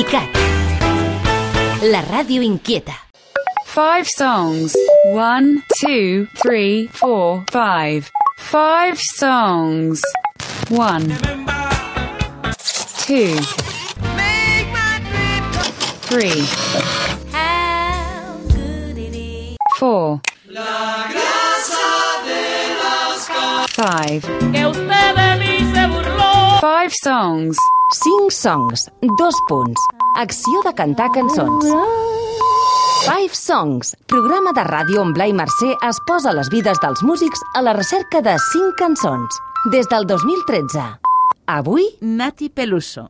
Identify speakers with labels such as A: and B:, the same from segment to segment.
A: ICAT. La ràdio inquieta.
B: Five songs. One, two, three, four, five. Five songs. One. Two. Three. Four. Five. Five songs.
A: Cinc songs, dos punts. Acció de cantar cançons. Five Songs, programa de ràdio on Blai Mercè es posa les vides dels músics a la recerca de cinc cançons. Des del 2013. Avui,
C: Nati Peluso.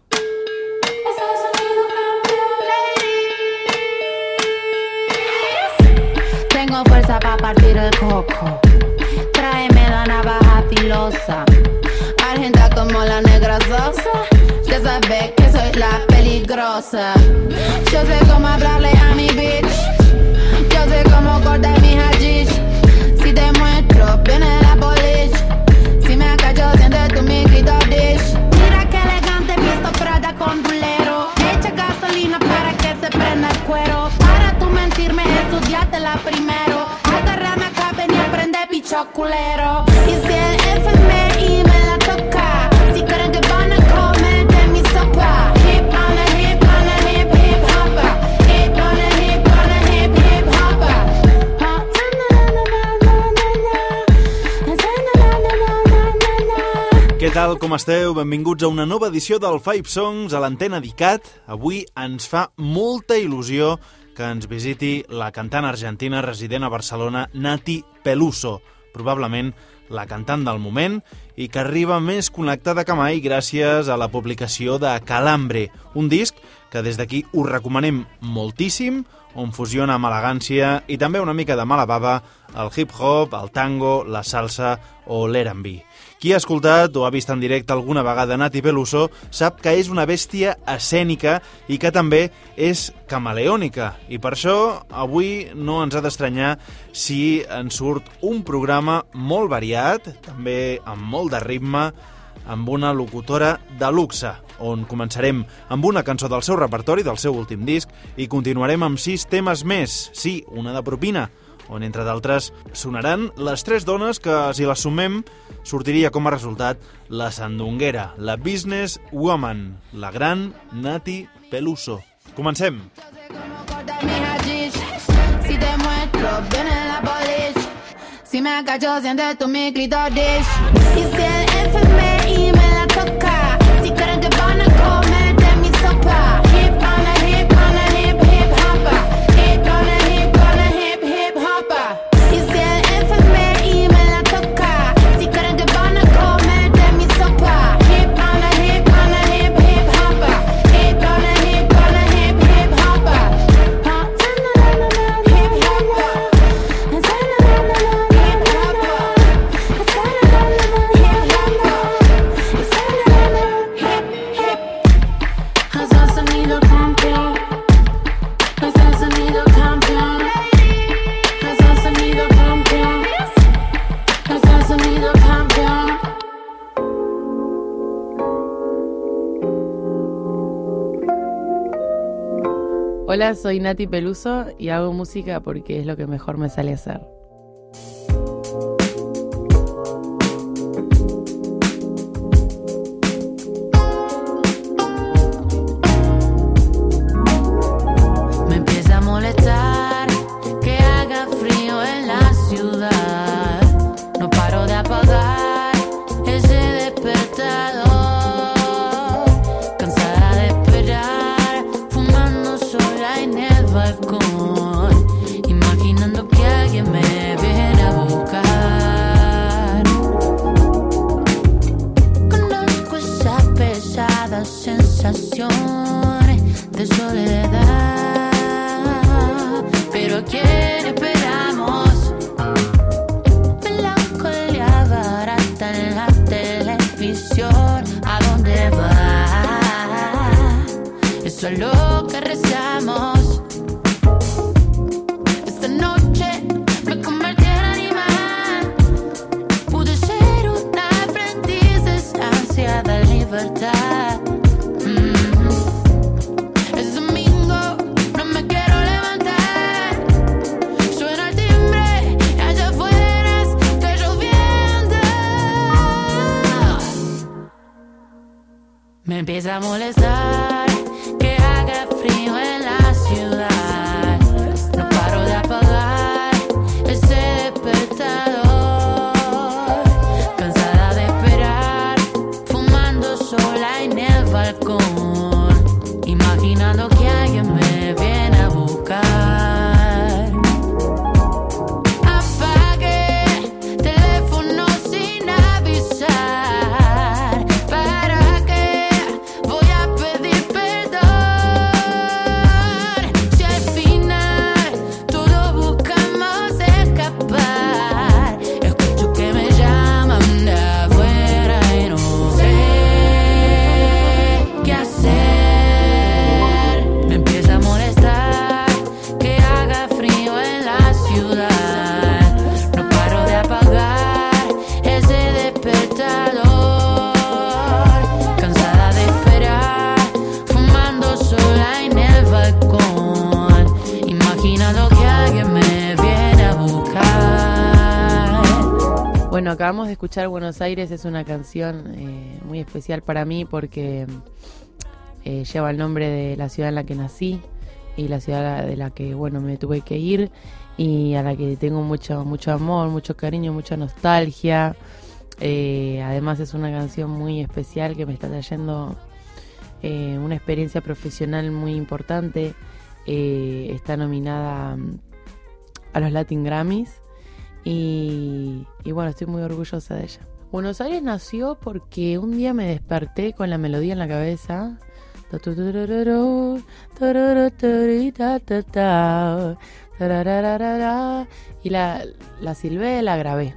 D: Tengo fuerza para partir el coco. Tráeme la navaja filosa. Argenta como la sosa. Ya sabes que soy la peligrosa. Yo sé cómo hablarle a mi bitch.
E: Com esteu? Benvinguts a una nova edició del Five Songs a l'antena d'ICAT. Avui ens fa molta il·lusió que ens visiti la cantant argentina resident a Barcelona, Nati Peluso, probablement la cantant del moment i que arriba més connectada que mai gràcies a la publicació de Calambre, un disc que des d'aquí us recomanem moltíssim, on fusiona amb elegància i també una mica de mala bava el hip-hop, el tango, la salsa o l'R&B. Qui ha escoltat o ha vist en directe alguna vegada Nati Peluso sap que és una bèstia escènica i que també és camaleònica. I per això avui no ens ha d'estranyar si ens surt un programa molt variat, també amb molt de ritme, amb una locutora de luxe, on començarem amb una cançó del seu repertori, del seu últim disc, i continuarem amb sis temes més. Sí, una de propina, on, entre d'altres, sonaran les tres dones que, si les sumem, sortiria com a resultat la sandunguera, la business woman, la gran Nati Peluso. Comencem!
D: Si te muestro, viene la. Si me cacho, siente tu mi clitoris. Y si el FMI
F: Hola, soy Nati Peluso y hago música porque es lo que mejor me sale hacer.
G: Escuchar Buenos Aires, es una canción eh, muy especial para mí porque eh, lleva el nombre de la ciudad en la que nací y la ciudad de la que, bueno, me tuve que ir y a la que tengo mucho, mucho amor, mucho cariño, mucha nostalgia. Eh, además es una canción muy especial que me está trayendo eh, una experiencia profesional muy importante. Está nominada mm, a los Latin Grammys y, bueno, estoy muy orgullosa de ella. Buenos Aires nació porque un día me desperté con la melodía en la cabeza. Y la, la silbé, la grabé.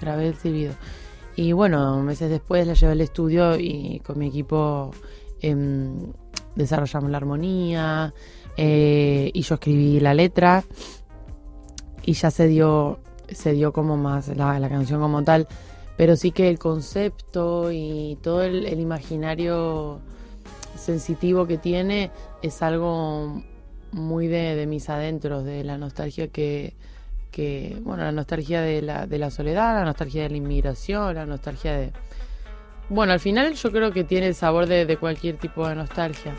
G: Grabé el silbido. Y bueno, meses después la llevé al estudio y con mi equipo em, desarrollamos la armonía eh, y yo escribí la letra y ya se dio se dio como más la, la canción como tal pero sí que el concepto y todo el, el imaginario sensitivo que tiene es algo muy de, de mis adentros de la nostalgia que, que bueno la nostalgia de la, de la soledad la nostalgia de la inmigración la nostalgia de bueno al final yo creo que tiene el sabor de, de cualquier tipo de nostalgia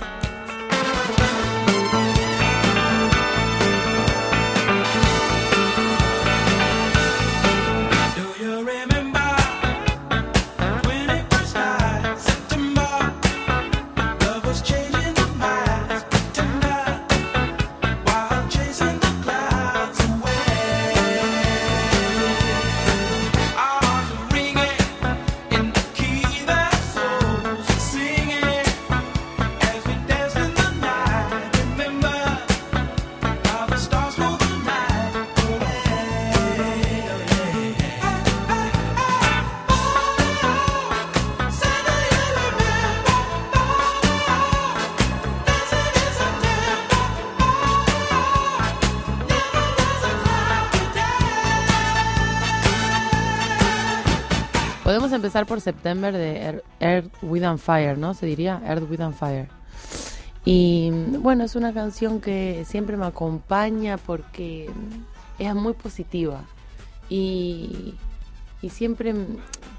G: empezar por September de Ear- Earth, With and Fire, ¿no? Se diría Earth, With and Fire. Y bueno, es una canción que siempre me acompaña porque es muy positiva. Y, y siempre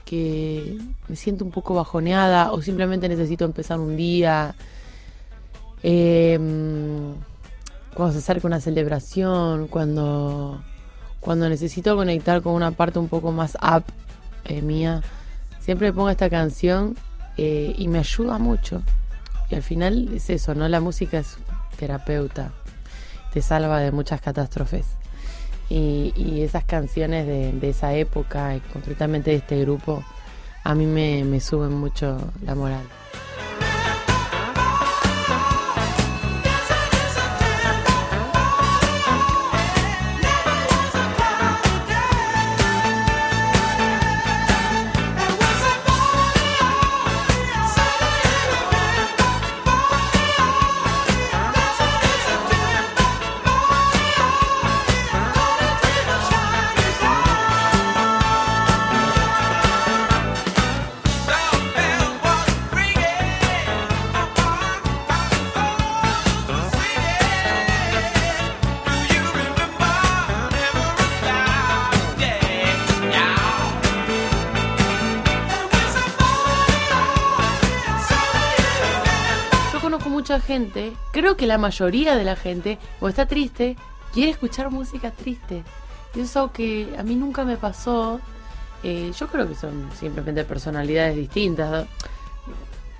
G: que me siento un poco bajoneada o simplemente necesito empezar un día, eh, cuando se acerca una celebración, cuando, cuando necesito conectar con una parte un poco más up eh, mía, siempre pongo esta canción eh, y me ayuda mucho. Y al final es eso, ¿no? La música es terapeuta, te salva de muchas catástrofes. Y, y esas canciones de, de esa época, y concretamente de este grupo, a mí me, me suben mucho la moral. Creo que la mayoría de la gente, o está triste, quiere escuchar música triste. Y eso que a mí nunca me pasó. Eh, yo creo que son simplemente personalidades distintas. ¿no?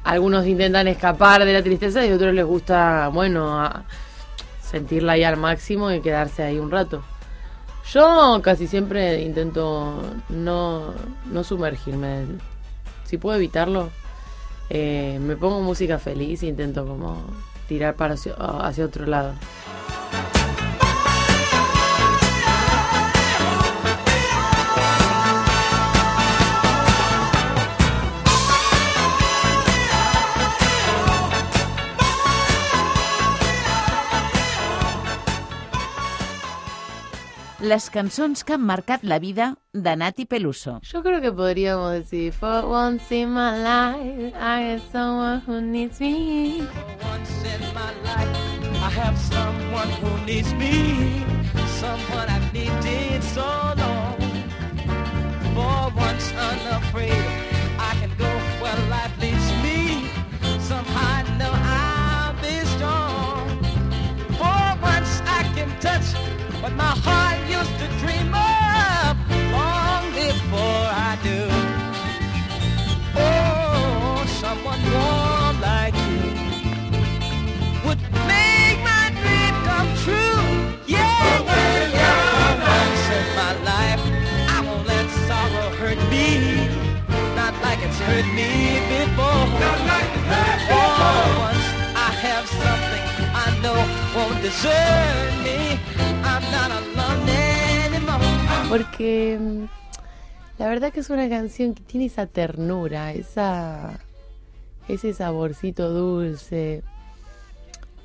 G: Algunos intentan escapar de la tristeza y a otros les gusta, bueno, sentirla ahí al máximo y quedarse ahí un rato. Yo casi siempre intento no, no sumergirme. Si puedo evitarlo, eh, me pongo música feliz e intento como tirar para hacia, hacia otro lado.
C: Les cançons que han marcat la vida de Nati Peluso.
G: Yo creo que podríamos decir, For once in my life, I have someone who needs me.
H: once in my life. I have someone who needs me, someone I've needed so long. For once unafraid, I can go where life my used to dream of long before I. Oh, someone warm like you would make my dream come true. Yeah, my life, I won't let sorrow hurt me. Not like it's hurt me before. Not like For once, I have something I know
G: Porque mm, la verdad que es una canción que tiene esa ternura, esa ese saborcito dulce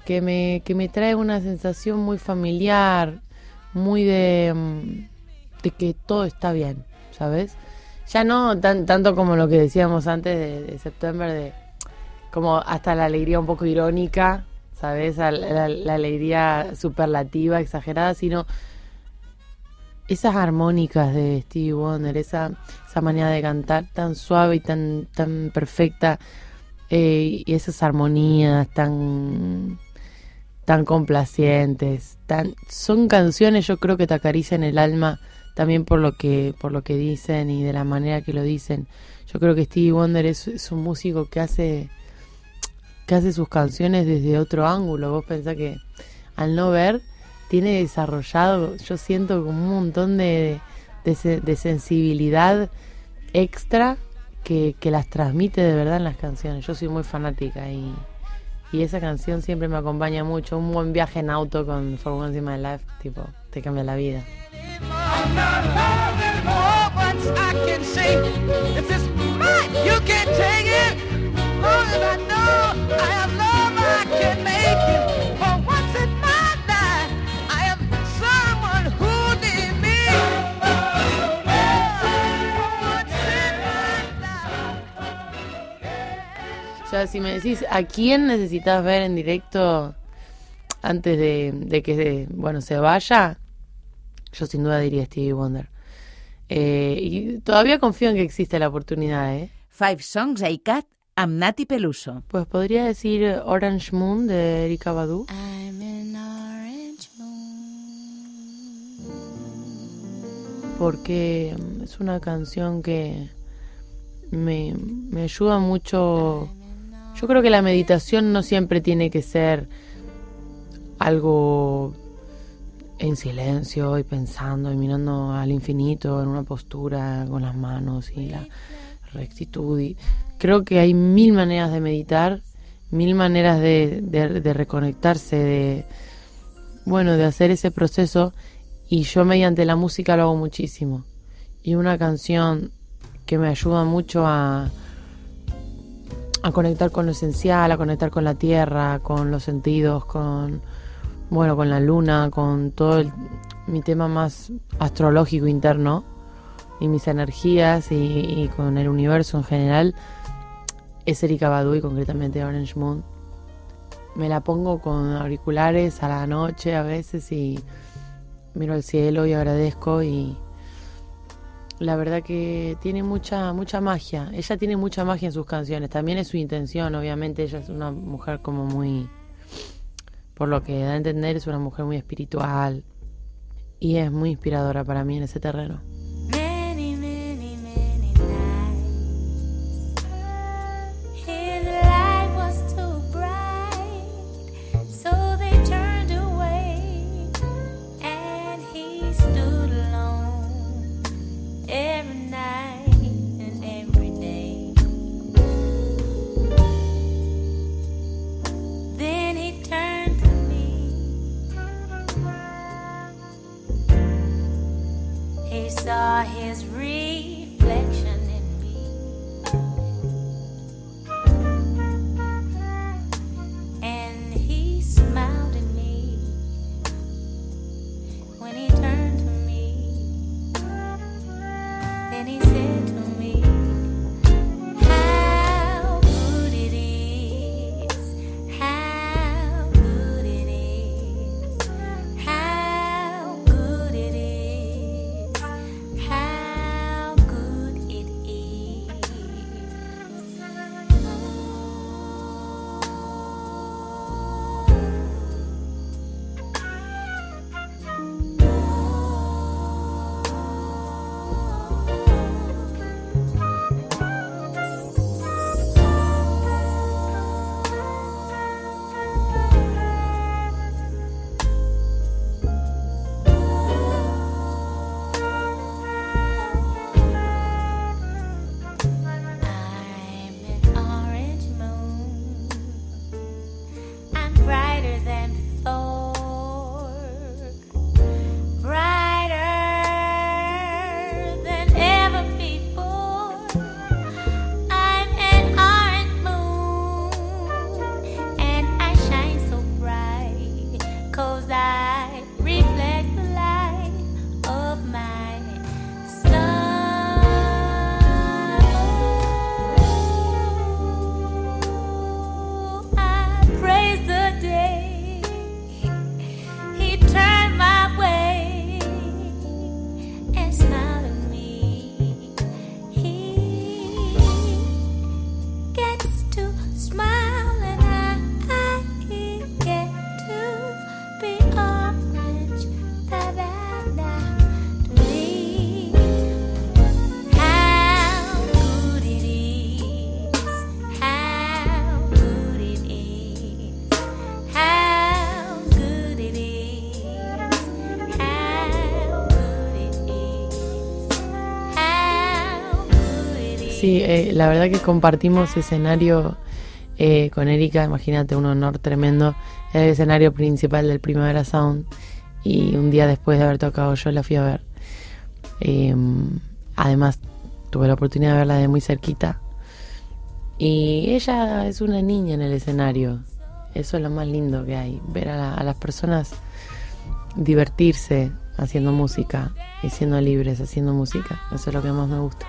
G: que me, que me trae una sensación muy familiar, muy de, mm, de que todo está bien, ¿sabes? Ya no tan, tanto como lo que decíamos antes de, de September, de como hasta la alegría un poco irónica, ¿sabes? La, la- la alegría superlativa, exagerada, sino esas armónicas de Stevie Wonder, esa, esa manera de cantar tan suave y tan, tan perfecta, eh, y esas armonías tan, tan complacientes, tan, son canciones yo creo que te acarician el alma también por lo que, por lo que dicen y de la manera que lo dicen. Yo creo que Stevie Wonder es, es un músico que hace, que hace sus canciones desde otro ángulo. Vos pensás que al no ver, tiene desarrollado, yo siento como un montón de, de, se- de sensibilidad extra que, que las transmite de verdad en las canciones. Yo soy muy fanática y, y esa canción siempre me acompaña mucho. Un buen viaje en auto con For Once in My Life, tipo, te cambia la vida.
H: You take it.
G: O sea, si me decís, ¿a quién necesitas ver en directo antes de, de que bueno se vaya? Yo sin duda diría Stevie Wonder. Eh, y todavía confío en que existe la oportunidad, ¿eh?
C: Five Songs ICAT amb Nati Peluso.
G: Pues podría decir Orange Moon de Erika Badu.
D: I'm in orange
G: porque mm, es una canción que me, me ayuda mucho. Yo creo que la meditación no siempre tiene que ser algo en silencio y pensando y mirando al infinito en una postura con las manos y la rectitud. Y creo que hay mil maneras de meditar, mil maneras de, de- reconectarse, de bueno, de hacer ese proceso y yo mediante la música lo hago muchísimo. Y una canción que me ayuda mucho a, a conectar con lo esencial, a conectar con la tierra, con los sentidos, con bueno, con la luna, con todo el- mi tema más astrológico interno y mis energías y con el universo en general es Erika Badu y concretamente Orange Moon. Me la pongo con auriculares a la noche a veces y miro al cielo y agradezco y,
I: la verdad que tiene mucha mucha magia. Ella tiene mucha magia en sus canciones. También es su intención, obviamente. Ella es una mujer como muy, por lo que da a entender, es una mujer muy espiritual y es muy inspiradora para mí en ese terreno. Eh, la verdad que compartimos escenario eh, con Erika, imagínate, un honor tremendo. Era el escenario principal del Primavera Sound y un día después de haber tocado yo la fui a ver. Eh, además, tuve la oportunidad de verla de muy cerquita. Y ella es una niña en el escenario. Eso es lo más lindo que hay, ver a, la- a las personas divertirse haciendo música y siendo libres haciendo música. Eso es lo que más me gusta.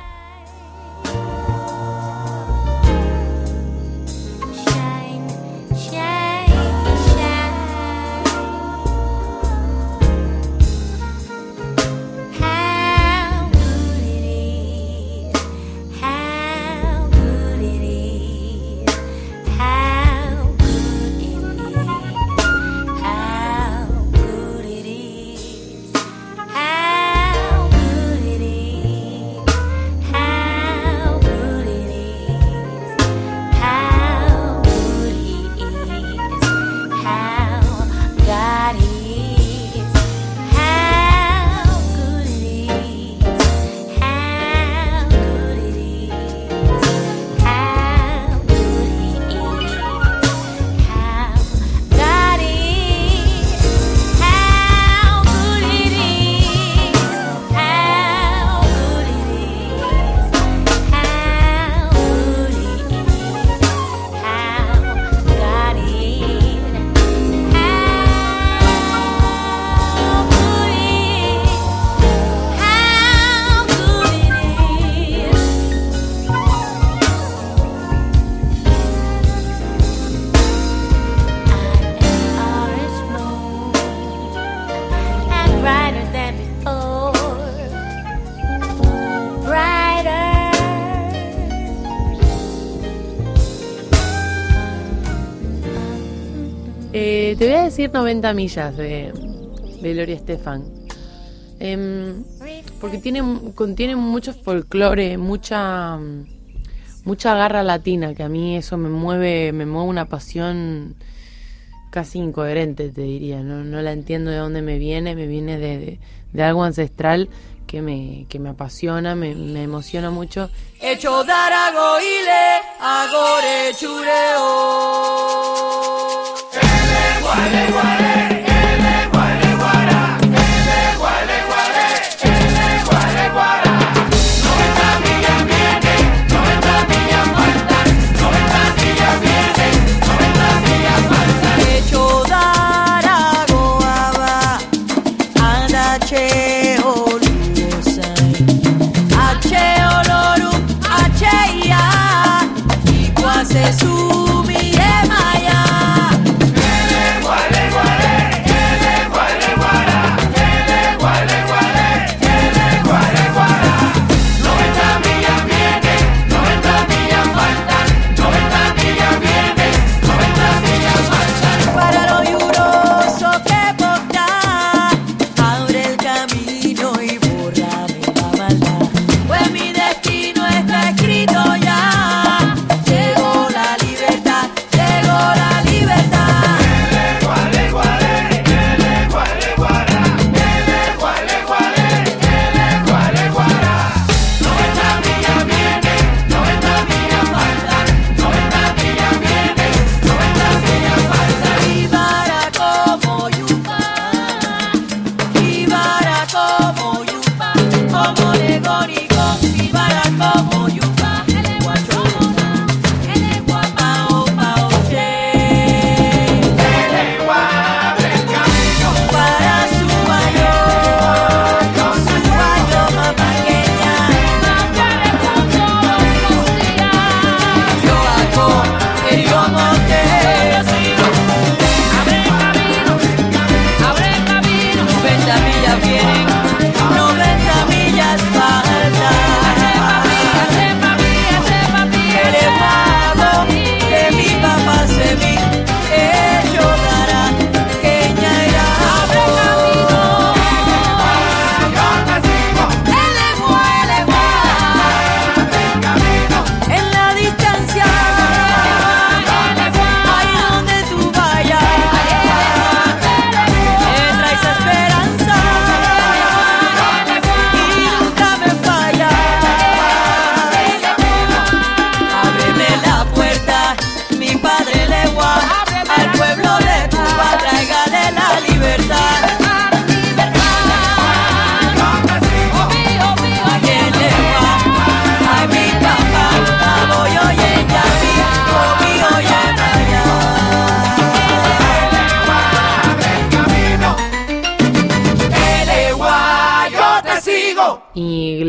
G: Decir 90 millas de, de Gloria Estefan. Em, porque tiene, contiene mucho folclore, mucha, mucha garra latina, que a mí eso me mueve, me mueve una pasión casi incoherente, te diría. No, no la entiendo de dónde me viene, me viene de, de- algo ancestral que me, que me apasiona, me, me emociona mucho.
J: Hecho ile agore chureo. Hecho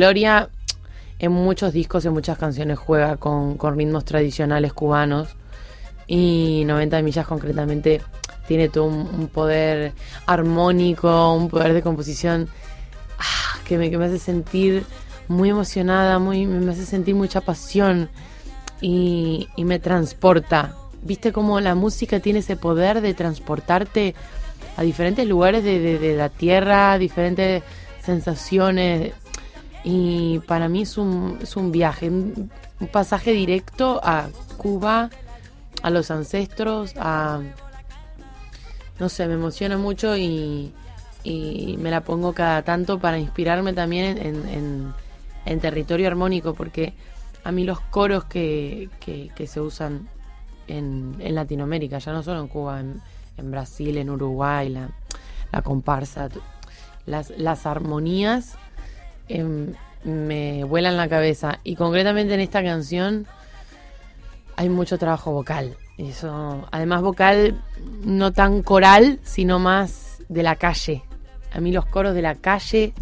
G: Gloria en muchos discos, en muchas canciones juega con, ritmos tradicionales cubanos. Y 90 millas concretamente tiene todo un, poder armónico, un poder de composición ah, que, me, hace sentir muy emocionada, muy, me hace sentir mucha pasión y, me transporta. ¿Viste cómo la música tiene ese poder de transportarte a diferentes lugares de- de la tierra, diferentes sensaciones? Y para mí es un, es un viaje, un, pasaje directo a Cuba, a los ancestros, a... No sé, me emociona mucho y, y me la pongo cada tanto para inspirarme también en, en- territorio armónico, porque a mí los coros que, que- se usan en, en Latinoamérica, ya no solo en Cuba, en, en Brasil, en Uruguay, la, la comparsa, las, las armonías em, me vuelan la cabeza. Y concretamente en esta canción hay mucho trabajo vocal. Eso, además vocal no tan coral, sino más de la calle. A mí los coros de la calle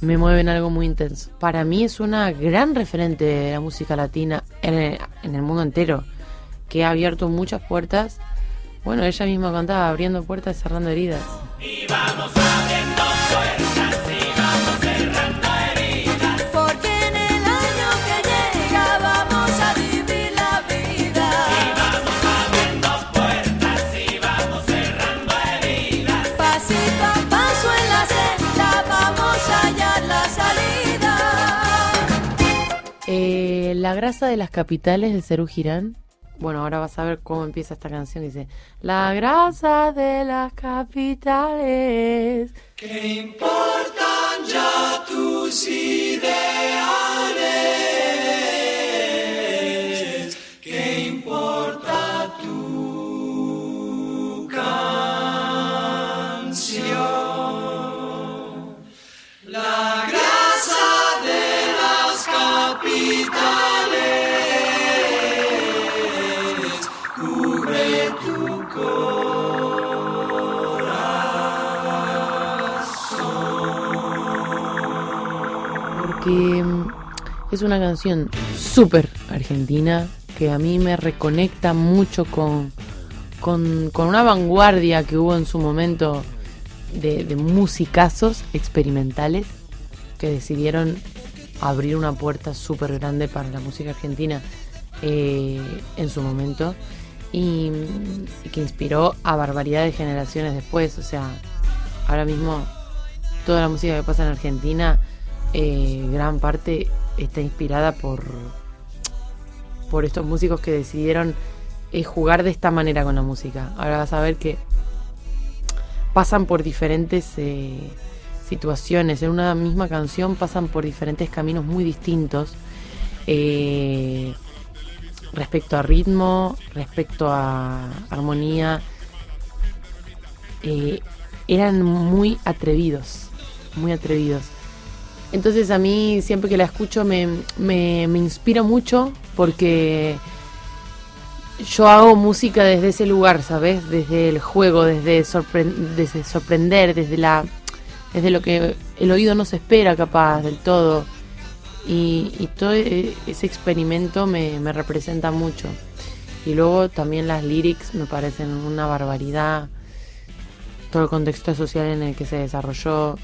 G: me mueven algo muy intenso. Para mí es una gran referente de la música latina en el, en el mundo entero, que ha abierto muchas puertas. Bueno, ella misma cantaba, abriendo puertas, cerrando heridas.
J: Porque
G: grasa de las capitales de Cerú Girán. Bueno, ahora vas a ver cómo empieza esta canción. Dice, la grasa de las capitales. Porque mm, es una canción súper argentina que a mí me reconecta mucho con, con, con una vanguardia que hubo en su momento de, musicazos experimentales que decidieron abrir una puerta súper grande para la música argentina eh, en su momento y, y que inspiró a barbaridad de generaciones después. O sea, ahora mismo toda la música que pasa en Argentina, eh, gran parte está inspirada por, por estos músicos que decidieron eh, jugar de esta manera con la música. Ahora vas a ver que pasan por diferentes eh, situaciones. En una misma canción pasan por diferentes caminos muy distintos. eh, respecto a ritmo, respecto a armonía. eh, eran muy atrevidos, muy atrevidos. Entonces a mí siempre que la escucho me, me, me inspira mucho porque yo hago música desde ese lugar, ¿sabes? Desde el juego, desde, sorpre- desde sorprender, desde la desde lo que el oído no se espera capaz del todo. Y, todo e- ese experimento me, me representa mucho. Y luego también las lyrics me parecen una barbaridad. Todo el contexto social en el que se desarrolló.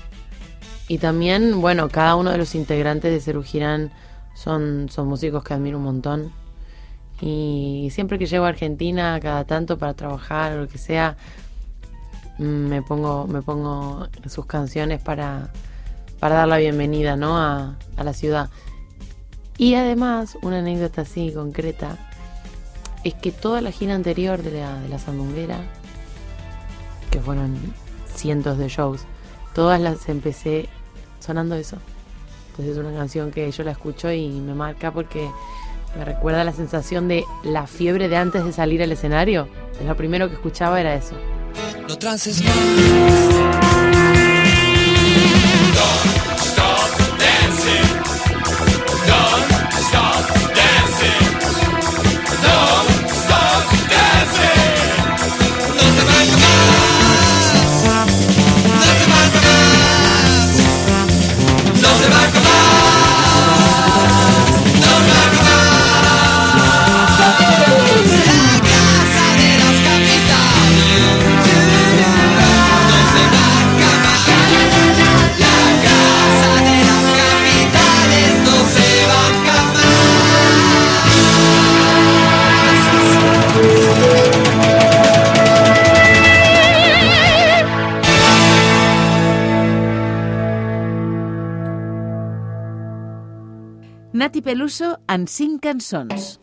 G: Y también, bueno, cada uno de los integrantes de Cerú Girán son, son músicos que admiro un montón. Y siempre que llego a Argentina, cada tanto para trabajar o lo que sea, mm, me pongo, me pongo sus canciones para, para dar la bienvenida ¿no? a, a la ciudad. Y además, una anécdota así concreta, es que toda la gira anterior de la, de la Sandunguera, que fueron cientos de shows, todas las empecé sonando eso. Entonces es una canción que yo la escucho y me marca porque me recuerda la sensación de la fiebre de antes de salir al escenario. Lo primero que escuchaba era eso.
C: Peluso en cinc cançons.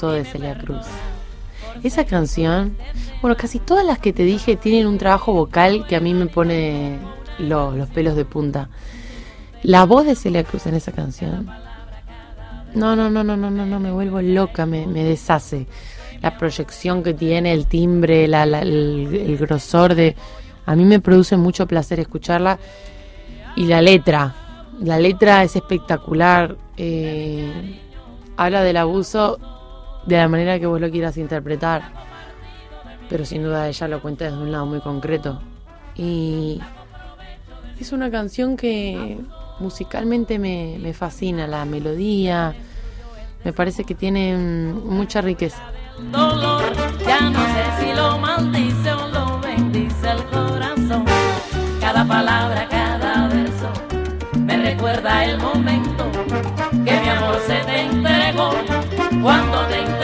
K: De
G: Celia Cruz. Esa canción, bueno, casi todas las que te dije tienen un trabajo vocal que a mí me pone lo- los pelos de punta. La voz de Celia Cruz en esa canción. No, no, no, no, no, no, no, me vuelvo loca, me, deshace. La proyección que tiene, el timbre, la, la- el, el grosor de... A mí me produce mucho placer escucharla. Y la letra, la letra es espectacular. eh, habla del abuso de la manera que vos lo quieras interpretar. Pero sin duda ella lo cuenta desde un lado muy concreto. Y es una canción que, musicalmente me, me fascina la melodía, me parece que tiene mm, mucha riqueza.
K: dolor. Ya no sé si lo maldice o lo bendice el corazón. Cada palabra, cada verso me recuerda el momento que mi amor se te entregó. Cuando te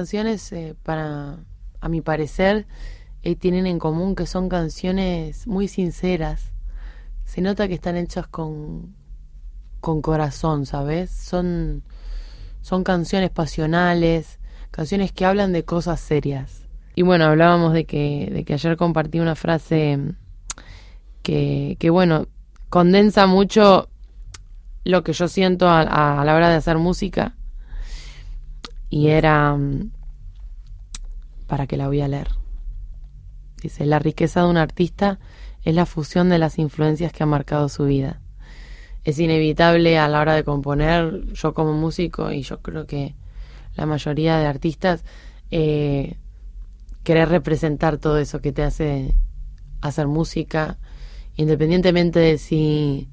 G: canciones, eh, para, a mi parecer, eh, tienen en común que son canciones muy sinceras. Se nota que están hechas con, con corazón, ¿sabes? Son, son canciones pasionales, canciones que hablan de cosas serias. Y bueno, hablábamos de que, de que ayer compartí una frase que, que bueno, condensa mucho lo que yo siento a, a- a la hora de hacer música. Y era, mm, para que la voy a leer. Dice, la riqueza de un artista es la fusión de las influencias que han marcado su vida. Es inevitable a la hora de componer, yo como músico y yo creo que la mayoría de artistas, eh, querer representar todo eso que te hace hacer música, independientemente de si,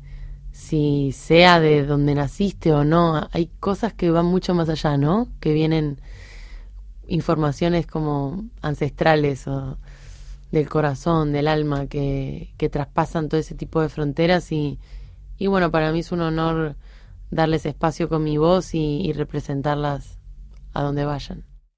G: si sea de donde naciste o no, hay cosas que van mucho más allá, ¿no? Que vienen informaciones como ancestrales o del corazón, del alma, que, que traspasan todo ese tipo de fronteras y, y bueno, para mí es un honor darles espacio con mi voz y, y representarlas a donde vayan.